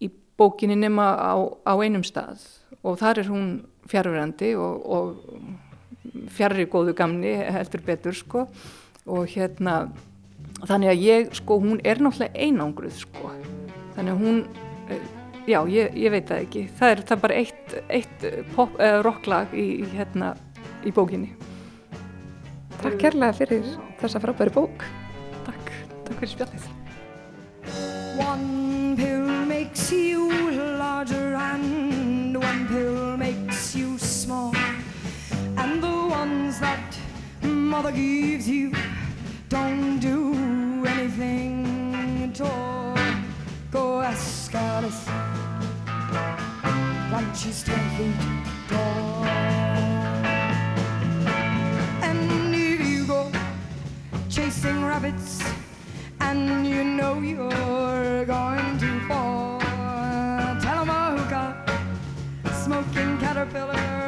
í bókinni nema á, á einum stað og þar er hún fjárverandi og, og fjárri góðu gamni heldur betur sko. Og hérna þannig að ég sko hún er náttúrulega einangruð sko. Þannig að hún já, ég, ég veit það ekki. Það er, það er bara eitt, eitt pop, uh, rocklag í, hérna, í bókinni. Takk kærlega fyrir þessa frábæri bók. Takk, takk fyrir spjallið. One pill makes you larger and and the ones that mother gives you don't do anything at all Go ask Alice when she's ten feet tall. And if you go chasing rabbits and you know you're going to fall, tell 'em a hookah, smoking caterpillar.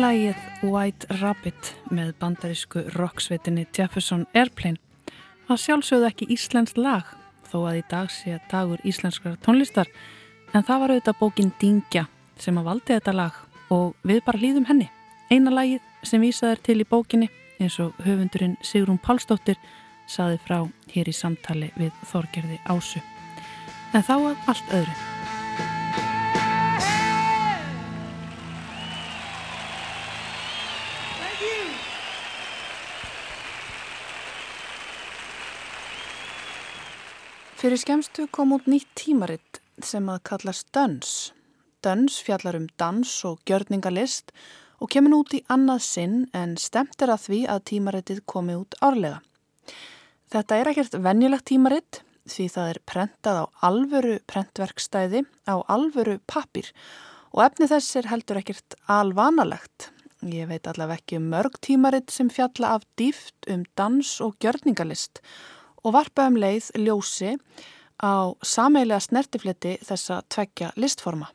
Lægið White Rabbit með bandarísku rocksveitinni Jefferson Airplane Það sjálfsögðu ekki íslenskt lag þó að í dag sé dagur íslenskara tónlistar en það var auðvitað bókin Dingja sem að valdi þetta lag og við bara hlýðum henni. Eina lagið sem vísaður til í bókinni eins og höfundurinn Sigrún Pálsdóttir saði frá hér í samtali við Þorgerði Ásu. En þá að allt öðru. Fyrir skemstu kom út nýtt tímaritt sem að kallast Döns. Döns fjallar um dans og gjörningalist og kemur út í annað sinn en stemt er að því að tímarittið komi út árlega. Þetta er ekkert venjulegt tímaritt því það er prentað á alvöru prentverkstæði á alvöru pappir og efni þess er heldur ekkert alvanalegt. Ég veit allaveg ekki um mörg tímaritt sem fjalla af dýft um dans og gjörningalist og varpa um leið ljósi á sameilega snertifleti þessa tveggja listforma.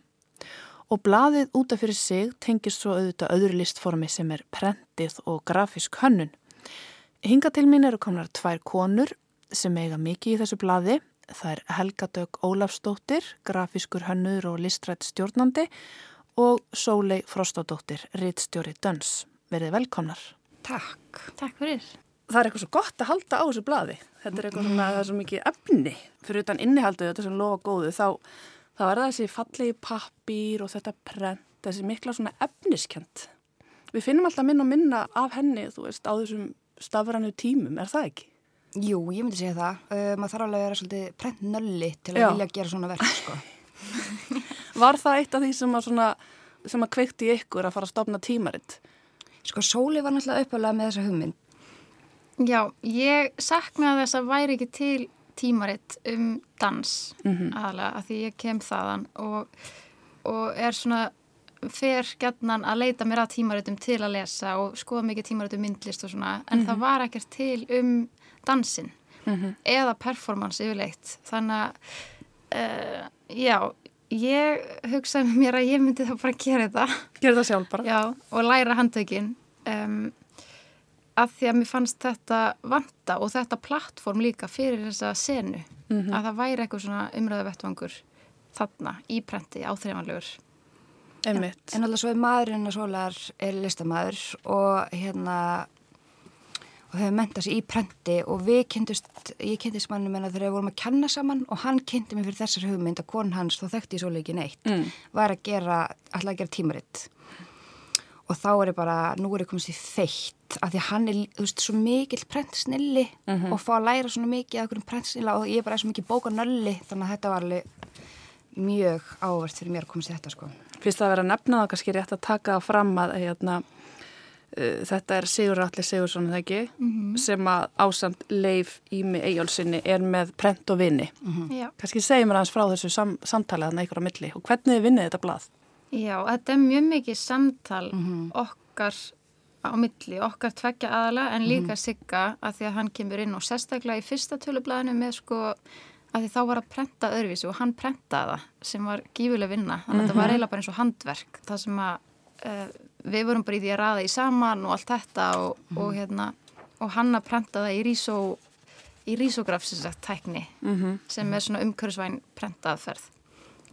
Og blaðið útaf fyrir sig tengir svo auðvitað öðru listformi sem er prentið og grafísk hönnun. Hinga til mín eru komnar tvær konur sem eiga mikið í þessu blaði Það er Helga Dögg Ólafsdóttir, grafískur hönnur og listrætt stjórnandi og Sólei Frostadóttir, rittstjóri Döns. Verið velkomnar. Takk. Takk fyrir. Það er eitthvað svo gott að halda á þessu blaði. Þetta er eitthvað svona, það er svo mikið efni. Fyrir utan innihaldið þetta sem lofa góðu, þá, þá er það þessi fallegi pappir og þetta prent, þessi mikla svona efniskjönd. Við finnum alltaf minna og minna af henni, þú veist, á þessum stafrannu tímum, er það ekki? Jú, ég myndi segja það. Uh, maður þarf alveg að vera svolítið prentnölli til að Já. vilja gera svona verk, sko. Var það eitt af því sem að svona, sem að kveikti ykkur að fara að stopna tímaritt? Sko, Sóli var náttúrulega uppalega með þessa hugmynd. Já, ég saknaði þess að væri ekki til tímaritt um dans Mhm. aðalega, af því ég kem þaðan og, og er svona fer gætnan að leita mér að tímaritum til að lesa og skoða mikið tímaritum myndlist og svona, en það var ekkert til um dansin eða performance yfirleitt þannig að uh, já, ég hugsaði mér að ég myndi þá bara gera þetta Gerði það sjálf bara? Já, og læra handtökin um, að því að mér fannst þetta vanta og þetta plattform líka fyrir þessa senu að það væri eitthvað svona umræðu vettvangur þarna í prenti áþreifanlegur Einmitt. En alltaf svo er maðurinn að Sólar er listamæður og hérna og hefur mentað sér í prenti og við kynntust, ég kynntist mannum en þegar við vorum að kenna saman og hann kynnti mér fyrir þessar hugmynd að kon hans, þó þekkti ég Sóli ekki neitt, Mm. var að gera, alltaf að gera tímaritt og þá er ég bara, nú er ég komist í feitt af því að hann er, þú veist, svo mikill prentsnilli og fá að læra svona mikið af einhverjum prentsnilla og ég er bara svo mikið bókanölli þannig að þetta var alveg mjög ávert fyrir mér að komast í þetta sko. Fyrst að vera að nefna það kannski rétt að taka það fram að hérna, uh, þetta er Sigur Alli Sigursson, er það ekki, sem að ásamt Leif Ími Eyjálsinni er með prent og vinni. Já. Kannski segjum mér aðeins frá þessu sam samtalið þannig ykkur á milli og hvernig vinnið þetta blað? Já, þetta er mjög mikið samtal okkar á milli, okkar tveggja aðala en líka sigga að því að hann kemur inn og sérstaklega í fyrsta tölublaðinu með sko að því þá var að prenta öðruvísi og hann prentaði það sem var gífuleg vinna. Þannig að þetta var eiginlega bara eins og handverk það sem að uh, við vorum bara í því að raða í saman og allt þetta og, og hérna og hann að prenta það í rísó í rísógraf sem sagt tækni sem er svona umhverfisvæn prentaðferð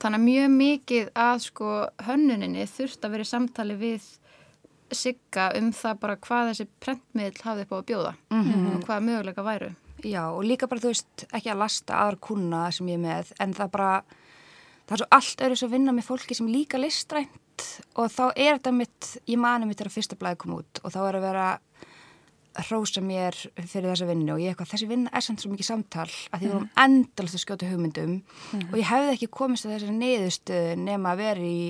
Þannig að mjög mikið að sko hönnuninni þurft að vera í samtali við sigga um það bara hvað þessi prentmiðl hafði upp á að bjóða og hvaða möguleika væru. Já, og líka bara, þú veist, ekki að lasta aðra kuna sem ég er með, en það bara, það er svo allt öðru að vinna með fólki sem líka listrænt og þá er þetta mitt, ég mani mitt þegar fyrsta blæði kom út og þá er að vera að hrósa mér fyrir þessa vinnu og ég eitthvað, þessi vinna er samt svo mikið samtal að því við vorum endalast að skjóta hugmyndum og ég hefði ekki komist að þessari niðurstöðu nema að vera í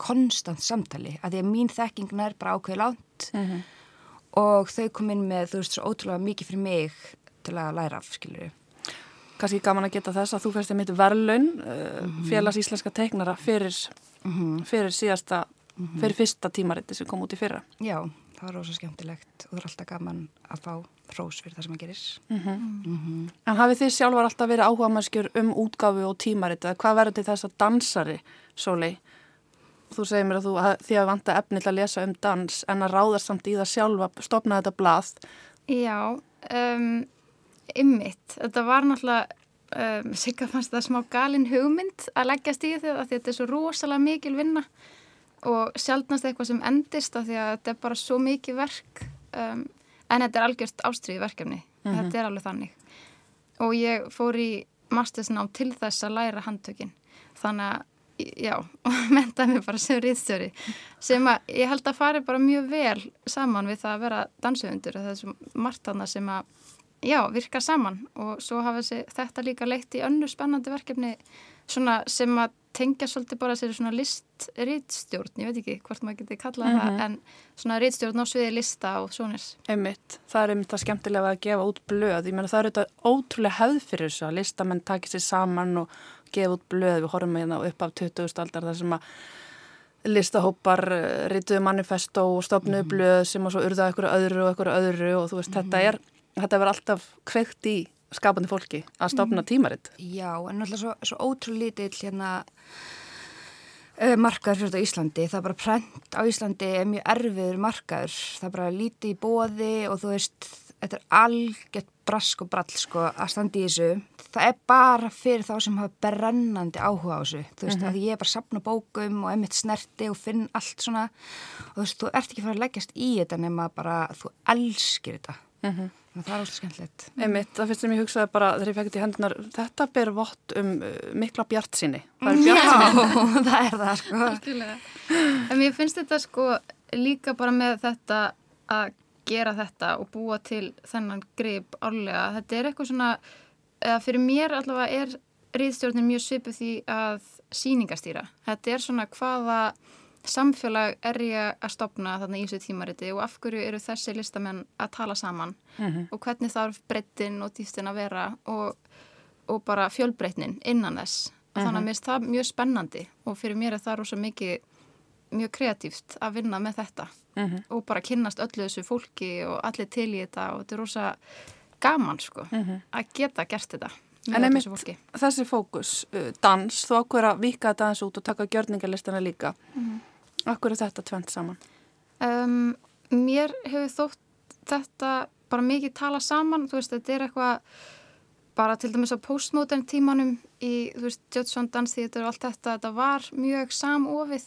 konstant samtali, að því að mín þekking nær bara ákveði lánt og þau kom inn með, þú veist, svo ótrúlega mikið fyrir mig til að læra af, skilur við. Kannski gaman að geta þess að þú færst einmitt verðlaun uh, félags íslenska teiknara fyrir, fyrir síðasta, fyrir fyrsta tímariti sem kom út í fyrra. Já, það var rosa skemmtilegt og það er alltaf gaman að fá hrós fyrir það sem að geris. En hafið þið sjálfar alltaf verið áhuga mannskjur um útgáfu og tímarit eða hvað verður til þess að dansari, Sólei? Þú segir mér að þú að því að vanta efni til að lesa um dans en að ráðast samt í það sjálfa, stopna þetta blað. Já, um, ymmit. Þetta var náttúrulega, um, sigga fannst það smá galin hugmynd að leggjast í því að þetta er svo rosalega mikil vinna og sjálfnast eitthvað sem endist af því að þetta er bara svo mikið verk um, en þetta er algjörst ástriði verkefni. Þetta er alveg þannig. Og ég fór í mastersnám til þess að læra handtökin. Þannig að já, mentaði mig bara sem rýðstjóri sem að ég held að fari bara mjög vel saman við það að vera dansöfundur það er svo margt þarna sem að já, virka saman og svo hafa þessi, þetta líka leitt í önnur spennandi verkefni svona sem að tengja svolítið bara sér svona list rýðstjórn, ég veit ekki hvort maður geti kallað það en svona rýðstjórn á sviði lista og svonir Einmitt, það er einmitt það skemmtilega að gefa út blöð. Ég meina það er þetta ótrúlega hefð fyrir þessu að listamenn takir sér saman og gefa út blöð. Við horfum hérna upp af 20. aldar þar sem að listahópar eh, rituðu manifesto og stopnuðu blöð sem að svo urðaði ykkur öðru og ykkur öðru og þú veist, þetta er, þetta verður alltaf kveikt í skapandi fólki að stopna tímaritt. Já, en náttúrulega svo, svo ótrúlega lítill hérna uh, markaður fyrir þetta Íslandi. Það er bara prent á Íslandi er mjög erfiður markaður. Það er bara lítið í bóði og þú veist, þetta er algjört brask og brall sko að standa í þessu. Það er bara fyrir þá sem hafa brennandi áhuga á þessu. Þú veist, að ég er bara sapna bókum og emitt snerti og finn allt svona og þú veist, þú ert ekki fara að leggjast í þetta nema bara þú elskir þetta. Þannig að það er óslega skemmtilegt. Einmitt, það fyrst sem ég hugsaði bara þegar ég fekk þetta í hendunar, þetta ber vott um uh, mikla bjart sinni. Það er bjart sinni. Já, það er það sko. En mér finnst þetta sko líka bara með þetta að gera þetta og búa til þennan grip árlega. Þetta er eitthvað svona, eða fyrir mér allavega er ríðstjórnin mjög svipuð því að sýningastýra. Þetta er svona hvaða samfélag er ég að stopna þarna í þessu tímariti og af hverju eru þessi listamenn að tala saman? Og hvernig þarf breyttin og dýftin að vera og, og bara fjölbreytnin innan þess. Þannig að mér finnst það mjög spennandi og fyrir mér er það rosa mikið mjög kreatíft að vinna með þetta. Og bara kynnast öllu þessu fólki og allir til í þetta og þetta er rosa gaman sko að geta gert þetta En einmitt þessi fókus, uh, dans, þú ákveður að vika aðeins út og taka gjörningalistana líka. Akkur er þetta tvent saman? Um, mér hefur þótt þetta bara mikið tala saman, þú veist, þetta er eitthvað bara til dæmis á postmodern tímanum í, þú veist, Judson dansþýttur og allt þetta, þetta var mjög samofið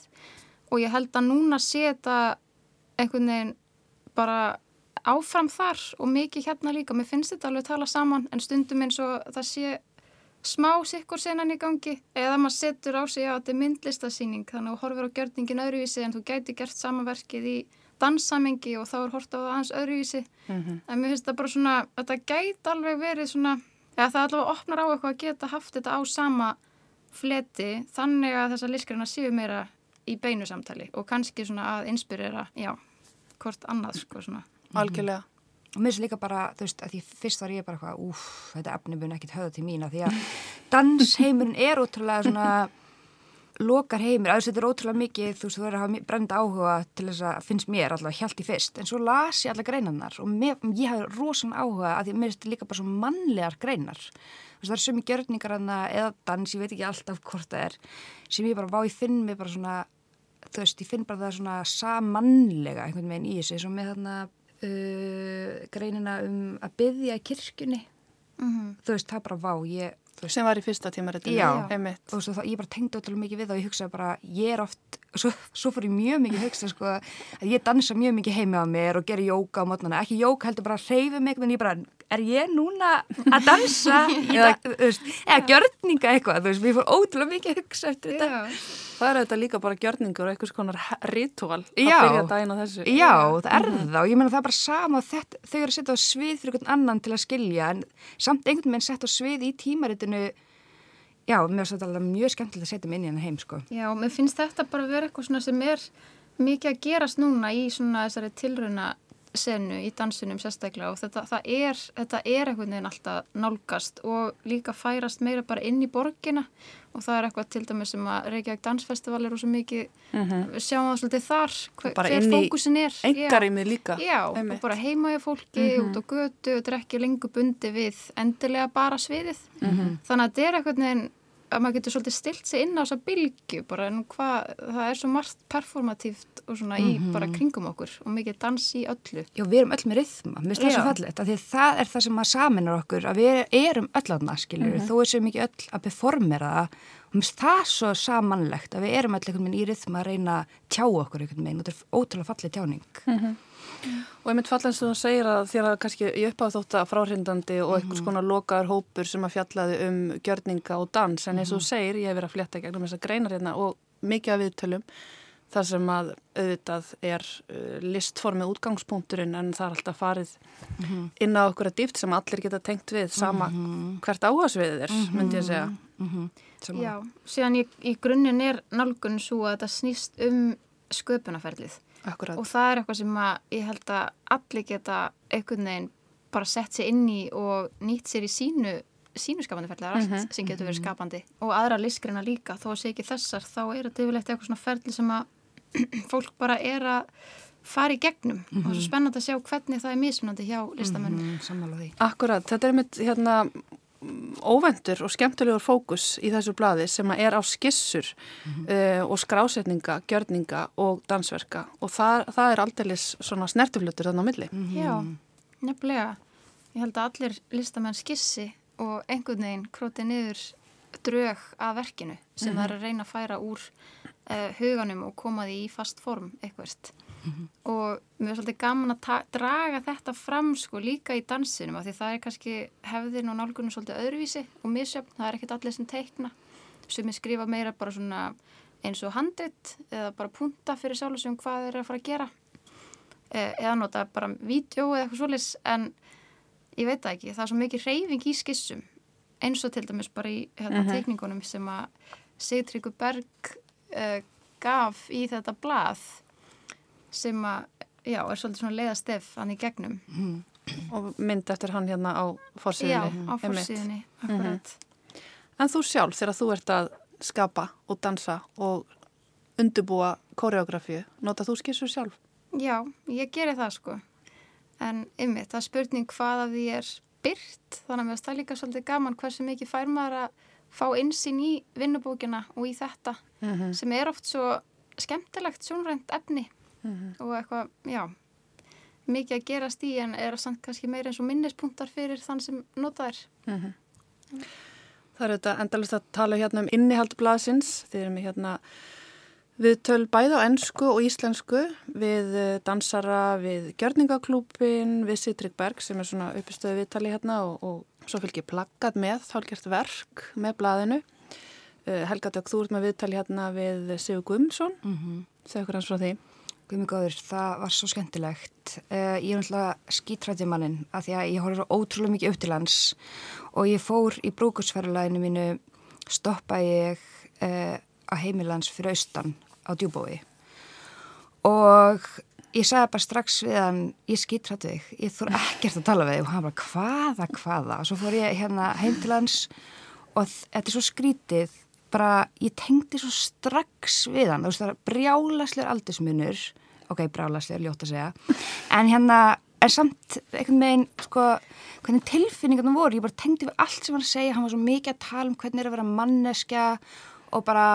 og ég held að núna sé þetta einhvern veginn bara áfram þar og mikið hérna líka, mér finnst þetta alveg tala saman en stundum eins og það sé smá sikkur senan í gangi eða maður setur á sig að þetta er myndlistasýning þannig að þú horfir á gjörningin öðruvísi en þú gæti gert samanverkið í dansamengi og þá er hort á það aðeins öðruvísi en mér finnst það bara svona þetta gæti alveg verið svona eða það allavega opnar á eitthvað að geta haft þetta á sama fleti þannig að þessar listgreina séu meira í beinu samtali og kannski svona að inspirera, já, hvort annað sko svona. Algjörlega. Og mér finnst líka bara, þú veist, að því fyrst var ég bara eitthvað, úf, þetta efni mun ekkit höfða til mína því að dansheimurinn er ótrúlega svona lokar heimur, að þetta er ótrúlega mikið, þú veist, þú verður að hafa brenda áhuga til þess að finnst mér allavega hjælt í fyrst, en svo las ég alla greinarnar og mér, ég hafi rosan áhuga að því að mér finnst líka bara svo mannlegar greinar. Þú veist, það er sömu gjörningar hana eða dans, ég veit ekki alltaf hvort það er, sem ég bara vá, ég finn mig bara svona, þú veist, ég finn bara það svona samannlega einhvern veginn í þessu, eins og með þarna uh, greinina um að byggja í kirkjunni, þú veist, það bara vá, ég, veist, Sem var í fyrsta tímaritinu. Já. Og svo það, ég bara tengdi ótrúlega mikið við og ég hugsaði bara, ég er oft svo, svo fór ég mjög mikið hugsa sko, að ég dansa mjög mikið heima á mér og gera jóka á mótnana, ekki jóka heldur bara að reyfi mig, en ég bara, er ég núna að dansa? Eða, veist, eða gjörninga eitthvað, þú veist, ég fór ótrúlega mikið að hugsa eftir þetta. Það er þetta líka bara gjörningur og einhvers konar ritual að Já. byrja daginn á þessu. Já, það er það. Og ég meina það er bara sama og þetta, þau eru að setja á svið fyrir einhvern annan til að skilja en samt einhvern veginn sett á svið í tímaritinu já, mér finnst þetta mjög skemmtilegt að setja mig inn í hennar heim sko. Já, mér finnst þetta bara að vera eitthvað svona sem er mikið að gerast núna í svona þessari tilrauna senu í dansinum sérstaklega og þetta, er, þetta er einhvern veginn alltaf nálgast og líka færast meira bara inn í borgina og það er eitthvað til dæmis sem að Reykjavík Dansfestival er svo mikið, við sjáum það svolítið þar, hver, hver fókusin er. Já. Engarýmið líka. Já, og bara heima í fólki, út á götu, þetta er ekki lengur bundi við endilega bara sviðið. Þannig að þetta er eitthvað neginn að maður getur svolítið stilt sig inn á þessa bylgju bara en hvað, það er svo margt performatíft og svona í bara kringum okkur og mikið dans í öllu. Já, við erum öll með rithma, mér finnst það svo Já. fallegt af því að það er það sem að saminar okkur að við erum öll aðna, skiljur þó er sem ekki öll að performera það og mér finnst það svo samanlegt að við erum öll einhvern veginn í rithma að reyna að tjá okkur einhvern veginn og þetta er ótrúlega fallið tjáning Og einmitt fallast þú segir að þér að kannski ég uppáð þótt að fráhrindandi og einhvers konar lokaður hópur sem að fjallaði um gjörninga og dans. En eins og þú segir, ég hef verið að fletta gegnum þessa greinar hérna og mikið af viðtölum þar sem að auðvitað er uh, listformið útgangspunkturinn en það er alltaf farið inn á okkur að dýft sem allir geta tengt við sama hvert áhersviðið er, myndi ég segja. Sem Já, síðan í, í grunninn er nálgun svo að þetta snýst um sköpunarferlið Akkurat. og það er eitthvað sem að ég held að allir geta einhvern veginn bara sett sér inn í og nýtt sér í sínu sínu skapandi ferli, það er allt sem getur verið skapandi. Og aðra listgreina líka, þó að sé ekki þessar þá er þetta yfirleitt eitthvað svona ferli sem að fólk bara er að fara í gegnum. Og það er svo spennandi að sjá hvernig það er mismunandi hjá listamönnum mm, sammála því. Akkurat, þetta er mitt hérna mm, óvendur og skemmtilegur fókus í þessu blaði sem er á skissur uh, og skrásetninga, gjörninga og dansverka. Og það, það er aldeilis svona snertiflutur þannig á milli. Já, Nefnilega, ég held að allir listamenn skissi og einhvern veginn króti niður drög að verkinu sem það er að reyna að færa úr uh, huganum og koma því í fast form eitthvað og mér er svolítið gaman að draga þetta fram sko líka í dansinum af því það er kannski hefðin og nálgunum svolítið öðruvísi og misjöfn, það er ekkert allir sem teikna sem ég skrifa meira bara svona eins og handrit eða bara punta fyrir sjálfsögum hvað þeir eru að fara að gera eh, eða nota bara vídeo eða eitthvað svolítið en ég veit það ekki, það er svo mikið reyfing í skissum eins og til dæmis bara í hérna, uh mhm. -huh. teikningunum sem að Sigtryggur Berg uh, gaf í þetta blað sem að, já, er svolítið svona leiðastef hann í gegnum mm. og mynd eftir hann hérna á fórsíðinni já, á fórsíðinni, akkurat mm -hmm. En þú sjálf þegar þú ert að skapa og dansa og undubúa koreografíu, nota þú skissur sjálf? Já, ég gerir það sko en ymmið, það er spurning hvað af því er byrt þannig að það er líka svolítið gaman hversu mikið fær maður að fá einsinn í vinnubókina og í þetta mm -hmm. sem er oft svo skemmtilegt sjónrænt efni mm -hmm. og eitthvað, já mikið að gerast í en er samt kannski meira eins og minnispunktar fyrir þann sem nota þær mm -hmm. Það er þetta endalist að tala hérna um innihaldblasins þeir eru með hérna Við töl bæði á ennsku og íslensku við eh, dansara, við gjörningaklúpin, við Sitrik Berg sem er svona uppistöðu viðtali hérna og, og svo fylgir plaggat með, þálgert verk með blaðinu. Eh, Helga Dögg, þú ert með viðtali hérna við Sigur Guðmundsson, mm -hmm. segð okkur hans frá því. Guðmund Góður, það var svo skemmtilegt. Uh, ég er náttúrulega skítrættið mannin að því að ég horfður ótrúlega mikið upp til hans og ég fór í brúkursferðuleginu mínu, stoppa ég... Uh, á heimilans fyrir austan á djúbói og ég sagði bara strax við hann ég skýttrættu þig, ég þurf ekkert að tala við þig. Og hann bara hvaða, hvaða? Og svo fór ég hérna heim til hans og þetta er svo skrítið bara ég tengdi svo strax við hann, þú veist það er brjálaslegar aldismunur ok, brjálaslegar, ljótt að segja. En hérna, er samt einhvern veginn, sko, hvernig tilfinningarna voru, ég bara tengdi við allt sem hann segja hann var svo mikið að tala um hvernig er að vera manneskja og bara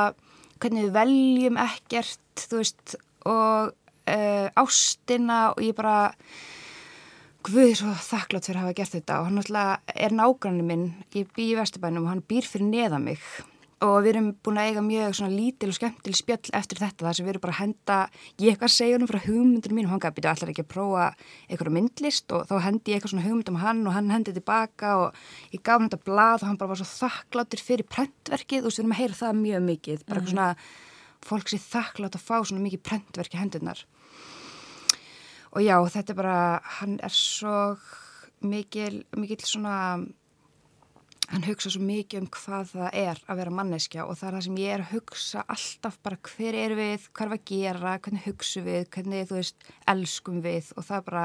hvernig við veljum ekkert þú veist og uh, ástina og ég bara Guði svo þakklátt fyrir að hafa gert þetta. Og hann náttúrulega er nágrannin minn ég bý í Vesturbænum og hann býr fyrir neða mig og við erum búin að eiga mjög svona lítil og skemmtil spjöll eftir þetta þar sem við erum bara að henda ég eitthvað hann frá hugmyndur mín og hann gæti allar ekki að prófa eitthvað myndlist? Og þá hendi ég eitthvað svona hugmynd um hann og hann hendi tilbaka og ég gaf hann þetta blað og hann bara var svo þakkláttur fyrir prentverkið og við erum að heyra það mjög mikið. Bara eitthvað svona fólk sé þakklátt að fá svona mikið prentverki hendunar og já þetta er bara hann er svo mikil, mikil svona hann hugsa svo mikið um hvað það er að vera manneskja og það er það sem ég er að hugsa alltaf bara hver er við, hvað er að gera, hvernig hugsu við, hvernig þú veist, elskum við og það er bara,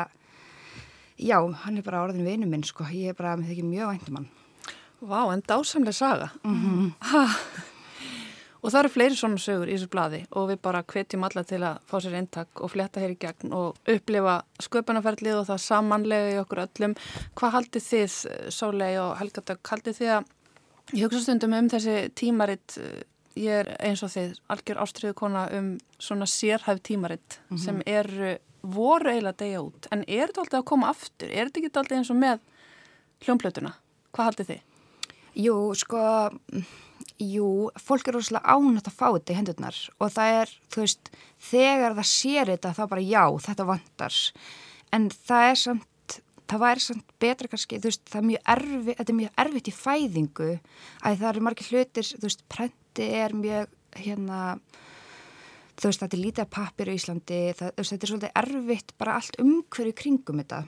já, hann er bara orðin vinnu minn sko, ég er bara með því mjög væntum hann. Vá, en dásamlega saga. Mm -hmm. Og það eru fleiri svona sögur í þessu bladi og við bara hvetjum alla til að fá sér eintak og fletta hér í gegn og upplifa sköpunarferðlið og það samanlega í okkur öllum. Hvað haldið þið, Sólei og Helgadag, haldið þið að, ég hugsa stundum um þessi tímaritt, ég er eins og þið, algjör ástriðu kona um svona sérhæf tímaritt mm -hmm. sem er voru eiginlega degja út. En er þetta alltaf að koma aftur? Er þetta ekki alltaf eins og með hljómblötuna? Hvað haldið þið? Jú, sko Jú, fólk er rosalega ánætt að fá þetta í hendurnar og það er, þú veist, þegar það sér þetta þá bara já, þetta vantar en það er samt, það væri samt betra kannski, þú veist, það er mjög erfitt, þetta er mjög erfitt í fæðingu að það eru margir hlutir, þú veist, prenti er mjög, hérna, þú veist, þetta er lítið pappir í Íslandi, það, veist, þetta er svolítið erfitt bara allt umhverju kringum þetta.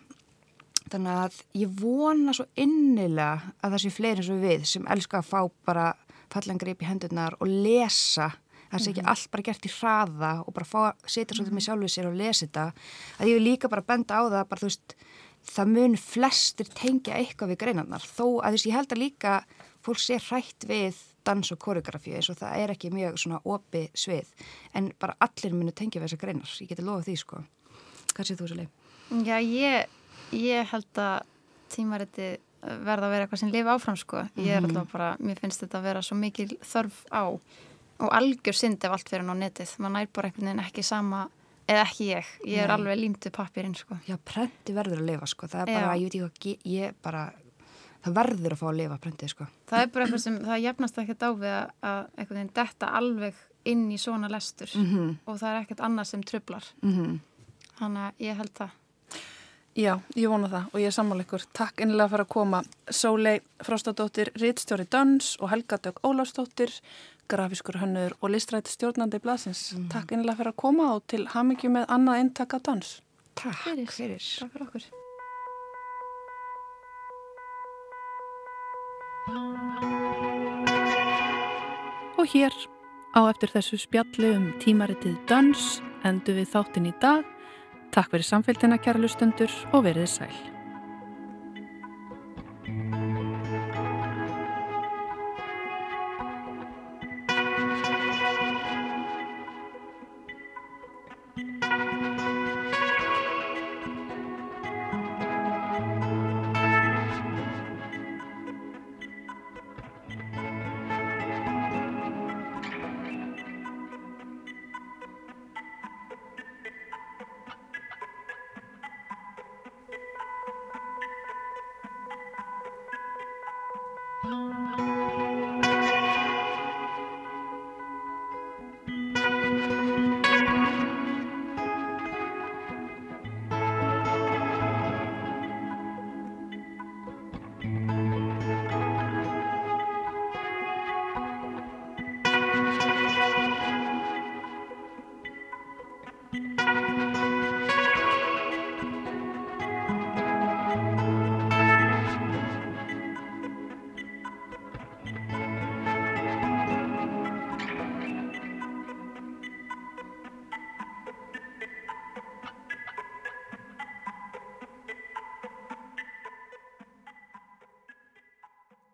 Þannig að ég vona svo innilega að það sé fleiri eins og við sem elska að fá bara fallangrip í hendurnar og lesa það sé ekki mm -hmm. allt bara gert í hraða og bara fá setja svolítið með mhm. sjálfuð sér og lesa þetta að ég vil líka bara benda á það bara þú veist, það mun flestir tengja eitthvað við greinarnar þó að þú veist, ég held að líka fólk sé hrætt við dans og koreografi eins og það er ekki mjög svona opi svið en bara allir munu tengja við þessar greinar ég geti lofa því sko hvað séð þú svo leið? Já, ég, ég held að tímarétti verða að vera eitthvað sem lifa áfram sko. Ég er mhm. alltaf bara, mér finnst þetta að vera svo mikil þörf á og algjör synd ef allt fyrir ná netið. Man nær bara einhvern veginn ekki sama eða ekki ég, ég er Nei. alveg límtu pappirinn sko. Já, prenti verður að lifa, sko. Það er Já. bara, ég veit ekki ég bara, það verður að fá að lifa prentið, sko. það er bara eitthvað sem, það jafnast ekkert á við að, að einhvern veginn detta alveg inn í svona lestur Mhm, og það er ekkert annað sem trublar mhm. þannig að ég held það Já, ég vona það og ég er sammála ykkur. Takk innilega fyrir að koma Sólei Fróstadóttir, Ritstjóri Dans og Helga Dögg Ólafsdóttir, grafiskur hönnur og listræti stjórnandi blaðsins. Takk innilega fyrir að koma og til hamingju með annað eintak af dans. Takk Fyrir. fyrir. Takk fyrir okkur Og hér á eftir þessu spjalli um tímaritið dans endur við þáttin í dag. Takk fyrir samfélgina kærlustendur og verið sæl.